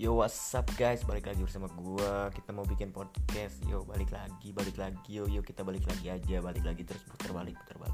Yo what's up guys? Balik lagi bersama gua. Kita mau bikin podcast. Yo balik lagi Balik lagi. Yo yo kita balik lagi aja. Balik lagi terus putar balik putar balik.